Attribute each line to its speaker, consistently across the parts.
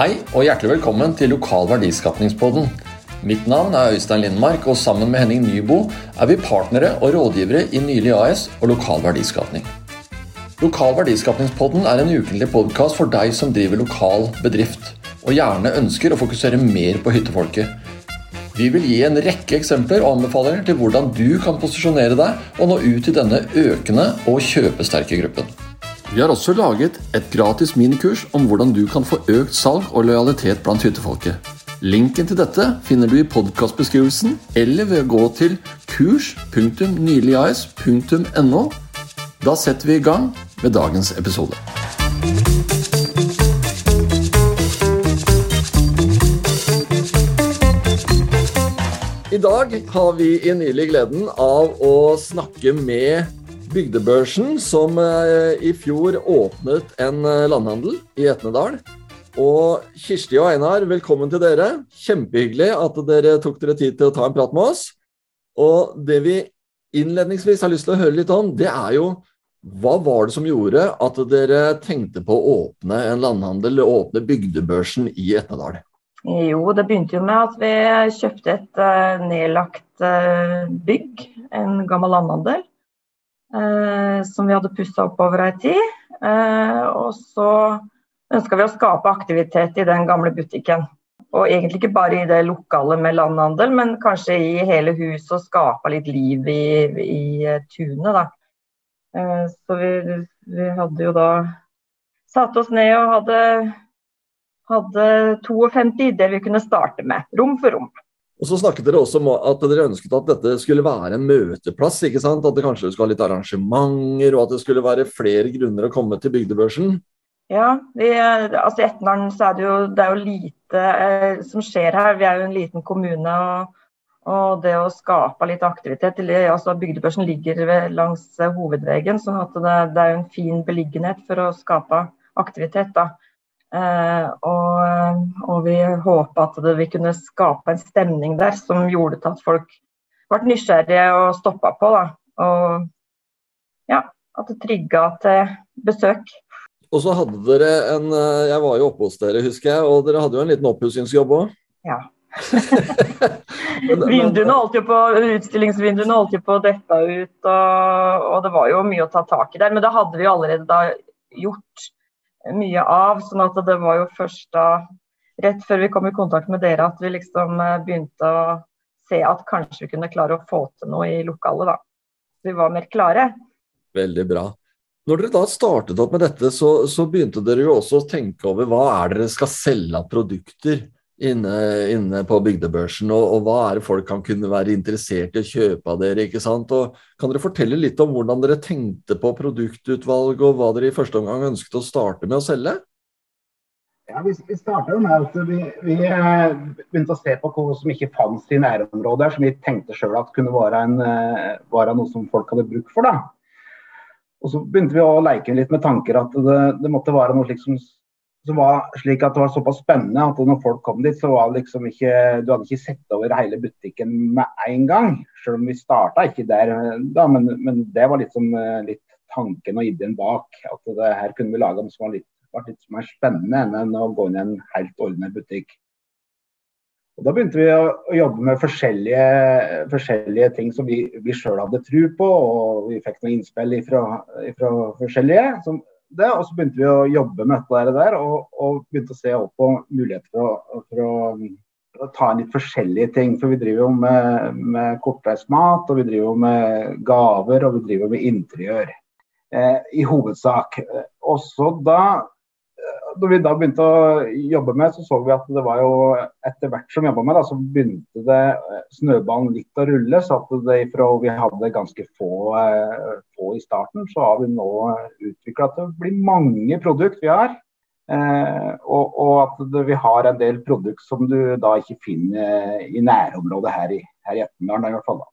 Speaker 1: Hei og hjertelig velkommen til Lokal verdiskapningspodden. Mitt navn er Øystein Lindmark, og sammen med Henning Nybo er vi partnere og rådgivere i Nylig AS og Lokal verdiskapning. Lokal verdiskapningspodden er en ukentlig podkast for deg som driver lokal bedrift, og gjerne ønsker å fokusere mer på hyttefolket. Vi vil gi en rekke eksempler og anbefalinger til hvordan du kan posisjonere deg og nå ut til denne økende og kjøpesterke gruppen. Vi har også laget et gratis minikurs om hvordan du kan få økt salg og lojalitet blant hyttefolket. Linken til dette finner du i podkastbeskrivelsen eller ved å gå til kurs.nyligas.no. Da setter vi i gang med dagens episode. I dag har vi i Nylig gleden av å snakke med Bygdebørsen, som eh, i fjor åpnet en eh, landhandel i Etnedal. Og Kirsti og Einar, velkommen til dere. Kjempehyggelig at dere tok dere tid til å ta en prat med oss. Og det vi innledningsvis har lyst til å høre litt om, det er jo hva var det som gjorde at dere tenkte på å åpne en landhandel, åpne Bygdebørsen i Etnedal?
Speaker 2: Jo, det begynte jo med at vi kjøpte et uh, nedlagt bygg, en gammel landhandel. Eh, som vi hadde pussa opp over ei tid. Eh, og så ønska vi å skape aktivitet i den gamle butikken. Og egentlig ikke bare i det lokale med landhandel, men kanskje i hele huset og skape litt liv i, i eh, tunet. da. Så vi, vi, hadde jo da satt oss ned og hadde, hadde 52 ideer vi kunne starte med, rom for rom.
Speaker 1: Og så snakket dere også om at dere ønsket at dette skulle være en møteplass. ikke sant? At det kanskje skulle ha litt arrangementer, og at det skulle være flere grunner å komme til bygdebørsen.
Speaker 2: Ja, vi, altså i Etnaren så er det jo, det er jo lite eh, som skjer her. Vi er jo en liten kommune. og, og det å skape litt aktivitet altså Bygdebørsen ligger langs hovedveien, så det, det er jo en fin beliggenhet for å skape aktivitet. da. Eh, og, og, vi håpa at det, vi kunne skape en stemning der som gjorde til at folk ble nysgjerrige og stoppa på. Da. Og ja, at det trigga til besøk.
Speaker 1: Og så hadde dere en eh, Jeg var jo oppe hos dere, husker jeg, og dere hadde jo en liten oppussingsjobb òg?
Speaker 2: Ja. vinduene holdt jo på, Utstillingsvinduene holdt jo på å dette ut, og, og, det var jo mye å ta tak i der. Men det hadde vi allerede da gjort mye av. sånn at det var jo først da, rett før vi kom i kontakt med dere, at vi liksom eh, begynte å se at kanskje vi kunne klare å få til noe i lokalet, da. Vi var mer klare.
Speaker 1: Veldig bra. Når dere da startet opp med dette, så, så begynte dere jo også å tenke over hva er dere skal selge av produkter inne, inne på bygdebørsen, og, og, hva er det folk kan kunne være interessert i å kjøpe av dere. ikke sant? Og kan dere fortelle litt om hvordan dere tenkte på produktutvalg, og hva dere i første omgang ønsket å starte med å selge?
Speaker 3: Ja, Vi, vi starta med at vi, vi, eh, begynte å se på hva som ikke fantes i nærområdet, som vi tenkte sjøl at kunne være, en, eh, være, noe som folk hadde bruk for. da. Og Så begynte vi å leke litt med tanker at det, det måtte være noe slik som som var slik at det var såpass spennende at når folk kom dit, så var det liksom ikke Du hadde ikke sett over hele butikken med en gang. Selv om vi starta ikke der da, men, men det var liksom litt tanken og ideen bak. At det her kunne vi lage noe som var litt, var litt mer spennende enn å gå inn i en helt ordnet butikk. Og Da begynte vi å, jobbe med forskjellige, forskjellige, ting som vi, vi sjøl hadde tro på. og Vi fikk noen innspill fra forskjellige. som det, og så begynte vi å jobbe med dette der, og, og begynte å se opp på muligheter for for å, for å ta inn litt forskjellige ting. For vi driver jo med, med kortreist mat, og vi driver jo med gaver, og vi driver med interiør. Eh, I hovedsak. Også da da vi da begynte å jobbe med, så så vi at det var jo etter hvert som vi jobba med, da, så begynte det eh, snøballen litt å rulle. Så at det ifra vi hadde ganske få, eh, få i starten, så har vi nå utvikla at det blir mange produkt vi har. Eh, og, og, at det, vi har en del produkt som du da ikke finner i nærområdet her i, her i Etnedalen. i hvert fall da.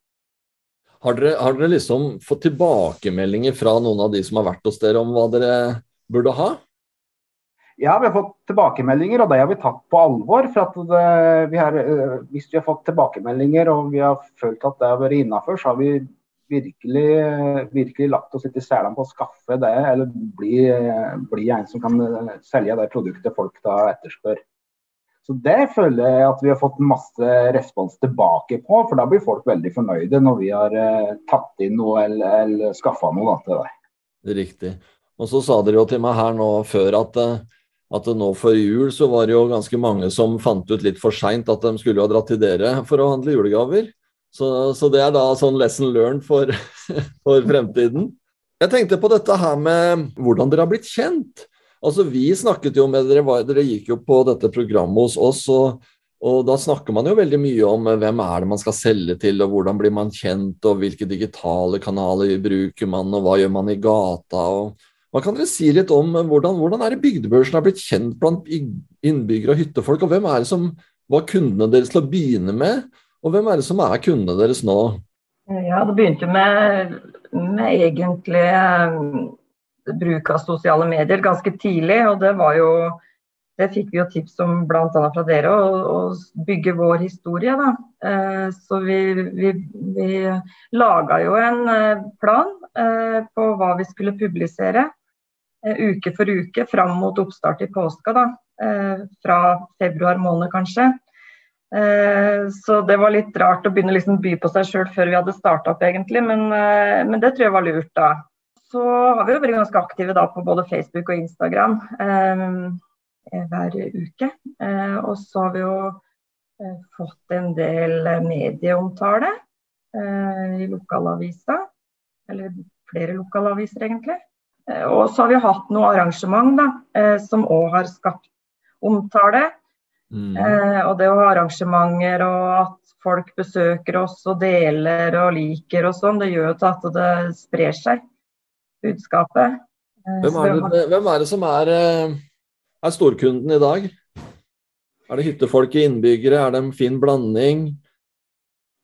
Speaker 1: Har dere, har dere liksom fått tilbakemeldinger fra noen av de som har vært hos dere om hva dere burde ha?
Speaker 3: Ja, vi har fått tilbakemeldinger, og det har vi tatt på alvor. for det, vi har, eh, Hvis vi har fått tilbakemeldinger og vi har følt at det har vært innafor, så har vi virkelig, virkelig lagt oss litt i selene på å skaffe det, eller bli, bli, en som kan selge det produktet folk da etterspør. Så Det føler jeg at vi har fått masse respons tilbake på, for da blir folk veldig fornøyde når vi har uh, tatt inn noe eller, eller skaffa noe da, til deg.
Speaker 1: Riktig. Og så sa dere jo til meg her nå før at, eh, at nå før jul så var det jo ganske mange som fant ut litt for seint at de skulle ha dratt til dere for å handle julegaver. Så, så det er da sånn lesson learned for, for fremtiden. Jeg tenkte på dette her med hvordan dere har blitt kjent. Altså, Vi snakket jo med dere, dere gikk jo på dette programmet hos oss, og, og, da snakker man jo veldig mye om hvem er det man skal selge til, og hvordan blir man kjent, og hvilke digitale kanaler bruker man, og hva gjør man i gata. og hva kan dere si litt om eh, hvordan, hvordan er det bygdebørsen har blitt kjent blant innbyggere og hyttefolk, og hvem er det som var kundene deres til å begynne med, og hvem er det som er kundene deres nå?
Speaker 2: Ja, Det begynte med, med egentlig eh, bruk av sosiale medier ganske tidlig. og det var jo det fikk vi jo tips om bl.a. fra dere, å, bygge vår historie. Da. Eh, så vi, vi, vi laga jo en eh, plan eh, på hva vi skulle publisere uke for uke fram mot oppstart i påska. Da. Fra februar måned, kanskje. Så det var litt rart å begynne å liksom by på seg sjøl før vi hadde starta opp, egentlig. Men, men, det tror jeg var lurt, da så har vi jo vært ganske aktive da på både Facebook og Instagram eh, hver uke. Eh, og så har vi jo eh, fått en del medieomtale eh, i lokalavisa. Eller flere lokalaviser, egentlig. Eh, og så har vi hatt noe arrangement da, eh, som òg har skapt omtale. Mm. og det å ha arrangementer og at folk besøker oss og deler og liker og sånn, det gjør jo at det sprer seg budskapet.
Speaker 1: Eh, hvem er, det, hvem er det, som er, eh, er, storkunden i dag? Er det hyttefolk innbyggere, er det en fin blanding?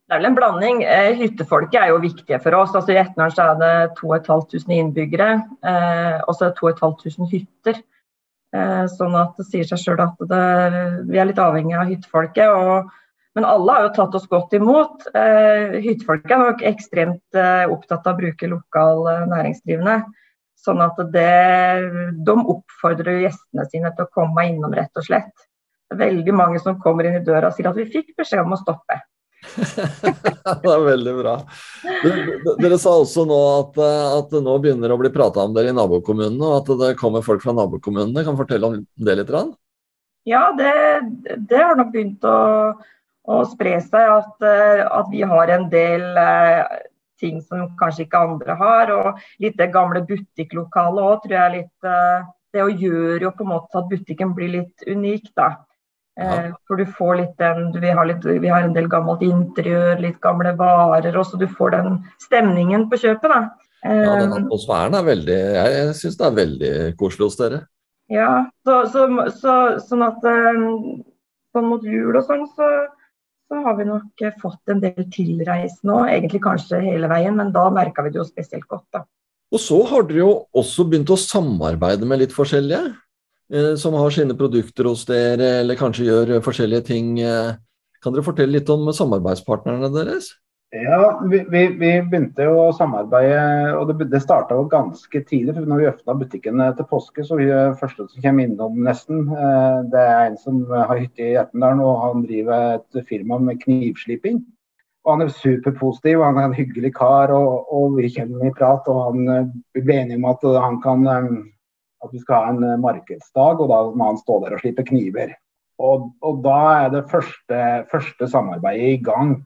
Speaker 2: Det er vel en blanding. Eh, hyttefolket er jo viktige for oss. Altså I Etnaren er det 2500 innbyggere, og så er det 2500 hytter. Sånn at det sier seg sjøl at det, vi er litt avhengig av hyttefolket. og men alle har jo tatt oss godt imot. Eh, hyttefolket er nok ekstremt eh, opptatt av å bruke lokal eh, næringsdrivende. Sånn at det, de oppfordrer gjestene sine til å komme innom, rett og slett. Det er veldig mange som kommer inn i døra og sier at vi fikk beskjed om å stoppe.
Speaker 1: det er veldig bra. Dere sa også nå at, at det nå begynner å bli prata om dere i nabokommunene, og at det kommer folk fra nabokommunene. Kan fortelle om det litt?
Speaker 2: Ja, det, det har nok begynt å å spre seg. At, at, vi har en del eh, ting som kanskje ikke andre har. Og litt det gamle butikklokalet òg, tror jeg litt det Det gjør jo på en måte at butikken blir litt unik, da. Ja. For du får litt den vi har, litt, vi har, en del gammelt interiør, litt gamle varer, og så du får den stemningen på kjøpet, da.
Speaker 1: Ja, den atmosfæren er veldig jeg syns det er veldig koselig hos dere.
Speaker 2: Ja, så, så, så, sånn at sånn mot jul og sånn, så så har vi nok eh, fått en del tilreisende òg, egentlig kanskje hele veien, men da merka vi det jo spesielt godt. da.
Speaker 1: Og så har dere jo også begynt å samarbeide med litt forskjellige, eh, som har sine produkter hos dere, eller kanskje gjør forskjellige ting. Eh. Kan dere fortelle litt om samarbeidspartnerne deres?
Speaker 3: Ja, vi, vi, vi, begynte jo å samarbeide, og det, det starta ganske tidlig. for når vi åpna butikken til påske, så vi er første som kommer innom nesten. Eh, det er en som har hytte i Etnedalen, og han driver et firma med knivsliping. Og Han er superpositiv, han er en hyggelig kar, og, og vi kommer i prat. og han, eh, Vi ble enige om at, han kan, eh, at vi skal ha en markedsdag, og da må han stå der og slipe kniver. Og, og da er det første, første samarbeidet i gang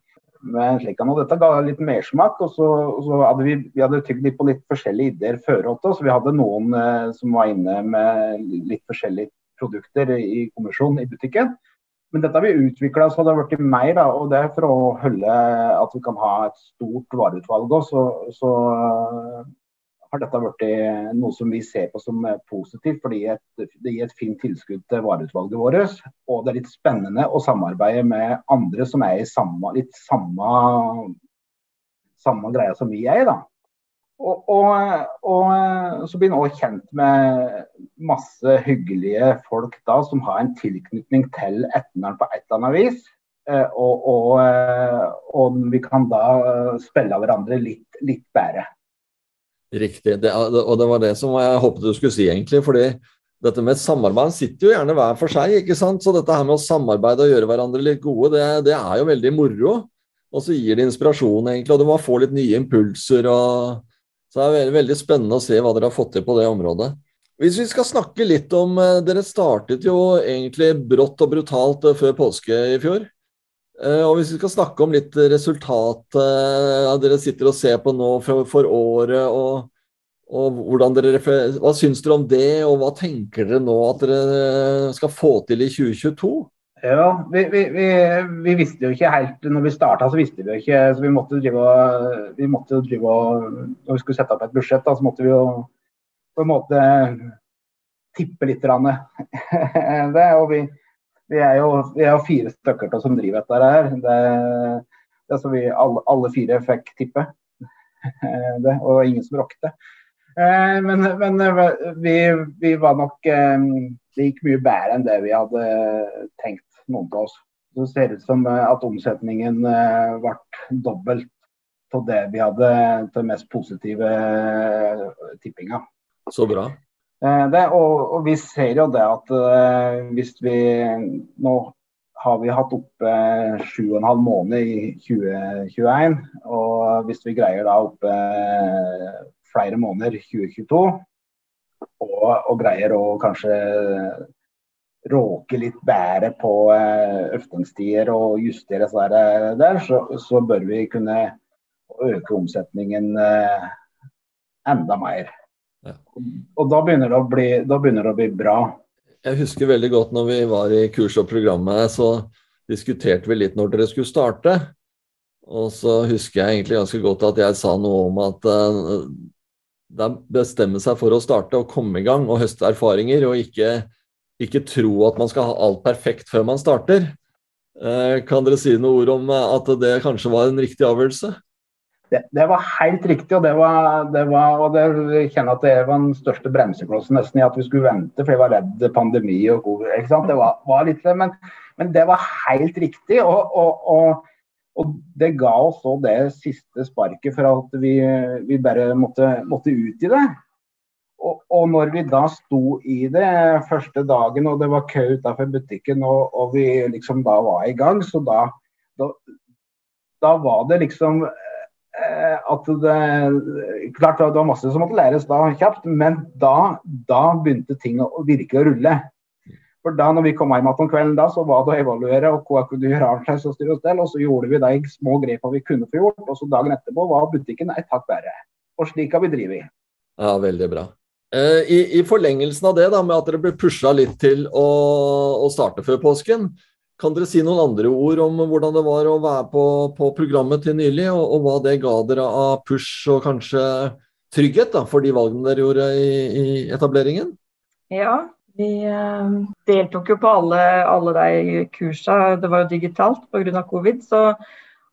Speaker 3: med en slik og Dette ga litt mersmak. og så, og så hadde Vi, vi hadde tygd litt på litt forskjellige ideer før også. Så vi hadde noen eh, som var inne med litt forskjellige produkter i kommisjon i butikken. Men dette har vi utvikla så det har blitt mer. Da, og det er for å holde at vi kan ha et stort vareutvalg òg. Så, så har dette blitt noe som vi ser på som positivt, fordi det gir et fint tilskudd til vareutvalget vårt. Og det er litt spennende å samarbeide med andre som er i samme, litt samme, samme greia som vi er i. da. Og, og, og, så blir en òg kjent med masse hyggelige folk da, som har en tilknytning til Etneren på et eller annet vis. Eh, og, og, vi kan da spille hverandre litt, litt bedre.
Speaker 1: Riktig. Det, og det var det som jeg håpet du skulle si, egentlig. fordi dette med samarbeid sitter jo gjerne hver for seg, ikke sant. Så dette her med å samarbeide og gjøre hverandre litt gode, det, det er jo veldig moro. Og så gir det inspirasjon, egentlig, og du må få litt nye impulser. og Så det er veldig, veldig spennende å se hva dere har fått til på det området. Hvis vi skal snakke litt om eh, Dere startet jo egentlig brått og brutalt eh, før påske i fjor. Eh, og hvis vi skal snakke om litt resultat dere sitter og ser på nå for, for året, og og dere, Hva syns dere om det, og hva tenker dere nå at dere skal få til i 2022?
Speaker 3: Ja, vi, vi, vi, vi visste jo ikke helt Når vi starta, så visste vi jo ikke. så Vi måtte drive og, måtte drive og Når vi skulle sette opp et budsjett, da, så måtte vi jo på en måte tippe litt. det, og vi, vi, er jo, vi er fire stykker til som driver dette her. Det, det vi alle, alle fire fikk tippe. Det, og ingen som rokte. Eh, men, men eh, vi, vi, var nok eh, Det gikk mye bedre enn det vi hadde tenkt, noen av oss. Det ser ut som at omsetningen ble dobbelt av det vi hadde til mest positive tippinga.
Speaker 1: Så bra.
Speaker 3: Det, og, og, vi ser jo det at hvis vi Nå har vi hatt oppe sju og en halv måned i 2021. Og hvis vi greier da oppe flere måneder 2022. Og, og greier å kanskje råke litt bedre på eh, øftingstider og justere seg der, så, så, bør vi kunne øke omsetningen eh, enda mer. Ja. Og da begynner, det bli, da begynner det å bli bra.
Speaker 1: Jeg husker veldig godt når vi var i kurs og programmet, så diskuterte vi litt når dere skulle starte. Og så husker jeg egentlig ganske godt at jeg sa noe om at uh, da bestemme seg for å starte og komme i gang og høste erfaringer, og ikke, ikke tro at man skal ha alt perfekt før man starter. Eh, kan dere si noen ord om at det kanskje var en riktig avgjørelse?
Speaker 3: Det, det var helt riktig, og det var, det var og det, jeg kjenner at det var den største bremseklossen nesten i at vi skulle vente, for jeg var redd pandemi og covid. ikke sant? Det var, var litt, men, men, det var helt riktig. og, og, og og det ga oss så det siste sparket for at vi, vi bare måtte, måtte, ut i det. Og, og, når vi da sto i det første dagen, og det var kø utenfor butikken, og, og, vi liksom da var i gang, så da, da, da var det liksom at det Klart det var masse som måtte læres da kjapt, men da, da begynte ting å virke å rulle. For da når vi kom hjem om kvelden, da, så var det å evaluere og hva kunne gjøre annerledes og styre oss til. Og så gjorde vi de små grepene vi kunne få gjort. Og så dagen etterpå var butikken et hakk bedre. Og slik har vi drevet.
Speaker 1: Ja, veldig bra. Eh, I, I, forlengelsen av det, da, med at dere ble pusha litt til å, å, starte før påsken, kan dere si noen andre ord om hvordan det var å være på, på programmet til nylig, og, og, hva det ga dere av push og kanskje trygghet da, for de valgene dere gjorde i, i etableringen?
Speaker 2: Ja, vi eh, deltok jo på alle, alle de kursene. Det var jo digitalt pga. covid. Så,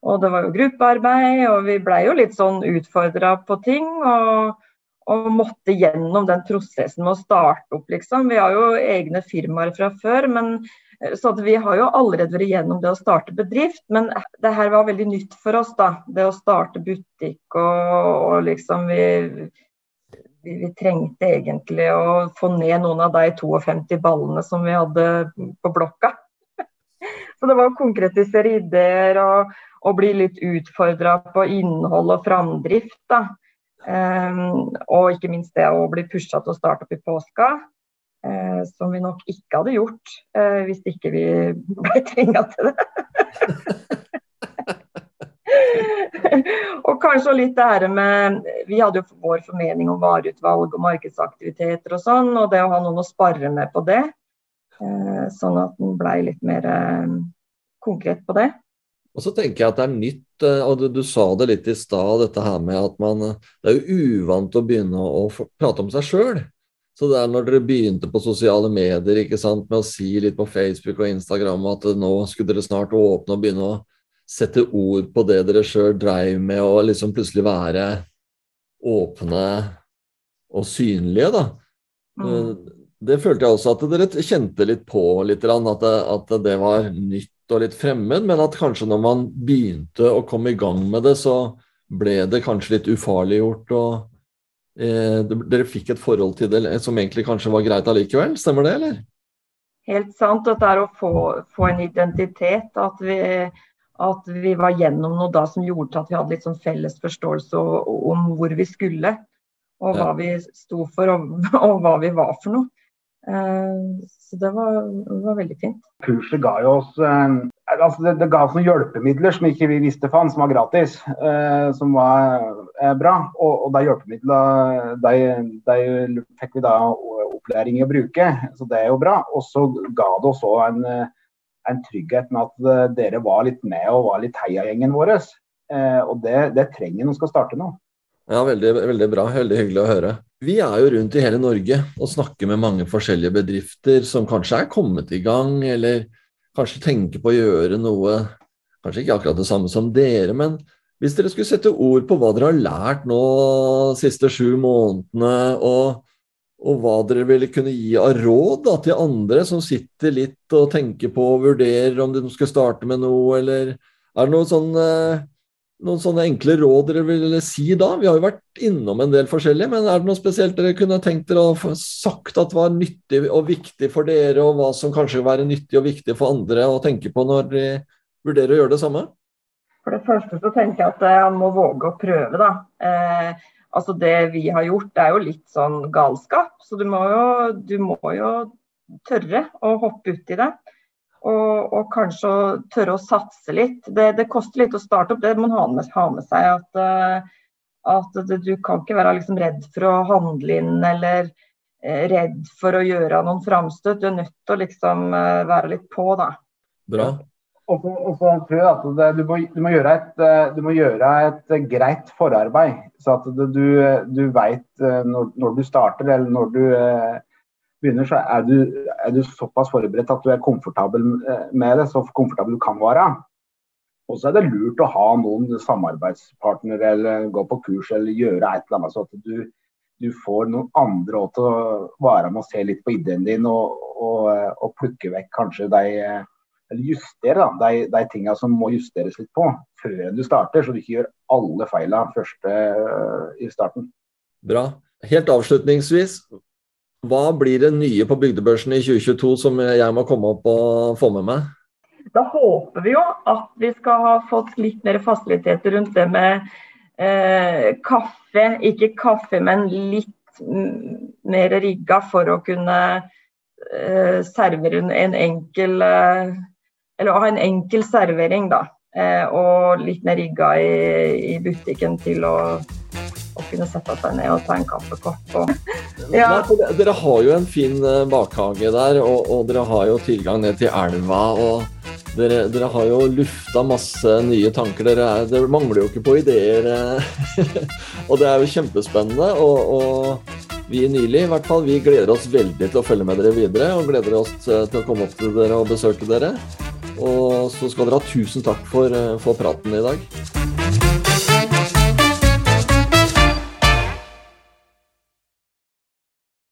Speaker 2: og det var jo gruppearbeid, og vi blei jo litt sånn utfordra på ting. Og, og, måtte gjennom den prosessen med å starte opp, liksom. Vi har jo egne firmaer fra før, men så vi har jo allerede vært gjennom det å starte bedrift. Men det her var veldig nytt for oss, da. Det å starte butikk og, og liksom vi vi, vi, trengte egentlig å få ned noen av de 52 ballene som vi hadde på blokka. Så det var å konkretisere ideer og, og bli litt utfordra på innhold og framdrift. da. Um, og ikke minst det å bli pusha til å starte opp i påska. Uh, som vi nok ikke hadde gjort eh, hvis ikke vi ble tvinga til det. og kanskje litt det her med Vi hadde jo vår formening om vareutvalg og markedsaktiviteter og sånn, og det å ha noen å spare med på det. Eh, sånn at en blei litt mer eh, konkret på det.
Speaker 1: Og så tenker jeg at det er nytt, eh, og du, du sa det litt i stad, dette her med at man Det er jo uvant å begynne å, å prate om seg sjøl. Så det er når dere begynte på sosiale medier ikke sant, med å si litt på Facebook og Instagram at nå skulle dere snart åpne og begynne å sette ord på det dere sjøl dreiv med, og liksom plutselig være åpne og synlige, da. Mm. Eh, det følte jeg også at dere kjente litt på, litt, at, det, at det var nytt og litt fremmed, men at kanskje når man begynte å komme i gang med det, så ble det kanskje litt ufarliggjort og, dere fikk et forhold til det som egentlig kanskje var greit allikevel. Stemmer det, eller?
Speaker 2: Helt sant. At det er å få, få en identitet. At vi, at vi, var gjennom noe da som gjorde at vi hadde litt sånn felles forståelse om hvor vi skulle. Og hva ja. vi sto for, og, og, hva vi var for noe. Eh, så det var, det var veldig fint.
Speaker 3: Kurset ga jo oss eh, altså det, det, ga oss noen hjelpemidler som ikke vi visste fantes, som var gratis. Eh, som var eh, bra. Og, og de hjelpemidlene de, de, fikk vi da opplæring i å bruke, så det er jo bra. Og så ga det oss òg en, en, trygghet med at eh, dere var litt med og var litt heiagjengen vår. Eh, og det, det trenger når å skal starte nå.
Speaker 1: Ja, veldig, veldig bra. Veldig hyggelig å høre. Vi er jo rundt i hele Norge og snakker med mange forskjellige bedrifter som kanskje er kommet i gang, eller kanskje tenker på å gjøre noe Kanskje ikke akkurat det samme som dere, men hvis dere skulle sette ord på hva dere har lært nå de siste sju månedene, og, og, hva dere ville kunne gi av råd da, til andre som sitter litt og tenker på og vurderer om de skal starte med noe, eller er det noe sånn eh, noen sånne enkle råd dere ville si da? Vi har jo vært innom en del forskjellige, men er det noe spesielt dere kunne tenkt dere å få sagt at var nyttig og viktig for dere, og hva som kanskje vil være nyttig og viktig for andre å tenke på når de vurderer å gjøre det samme?
Speaker 2: For det første så tenker jeg at han må våge å prøve, da. Eh, altså Det vi har gjort, det er jo litt sånn galskap. Så du må jo, du må jo tørre å hoppe uti det. Og, og, kanskje tørre å satse litt. Det, det, koster litt å starte opp, det må man ha med, ha med seg. At, eh, at det, du kan ikke være liksom redd for å handle inn eller eh, redd for å gjøre noen framstøt. Du er nødt til å liksom eh, være litt på, da.
Speaker 1: Bra.
Speaker 3: Og så tror jeg at det, du, må, du, må et, du, må, gjøre et, greit forarbeid. Så at det, du, du veit når, når, du starter eller når du begynner, så er du, er du, såpass forberedt at du er komfortabel eh, med det, så komfortabel du kan være. Og så er det lurt å ha noen samarbeidspartnere eller gå på kurs eller gjøre et eller annet, så at du, du får noen andre til å være med og se litt på ideen din og, og, og plukke vekk kanskje de eller justere da, de, de tingene som må justeres litt på før du starter, så du ikke gjør alle feilene første i starten.
Speaker 1: Bra. Helt avslutningsvis, hva blir det nye på bygdebørsen i 2022 som jeg må komme opp og få med meg?
Speaker 2: Da håper vi jo at vi skal ha fått litt mer fasiliteter rundt det med eh, kaffe. Ikke kaffe, men litt mer rigga for å kunne eh, servere en enkel eh, Eller ha en enkel servering, da. Eh, og litt mer rigga i, i butikken til å å kunne sette seg ned og ta en kaffekopp. Og,
Speaker 1: ja. Nei, dere har jo en fin eh, bakhage der, og, og, dere har jo tilgang ned til elva. og Dere, dere har jo lufta masse nye tanker. Dere, er, dere mangler jo ikke på ideer. Eh. og det er jo kjempespennende. og, og vi nylig i hvert fall, vi gleder oss veldig til å følge med dere videre. Og gleder oss til å komme opp til dere og besøke dere. Og så skal dere ha tusen takk for, eh, for praten i dag.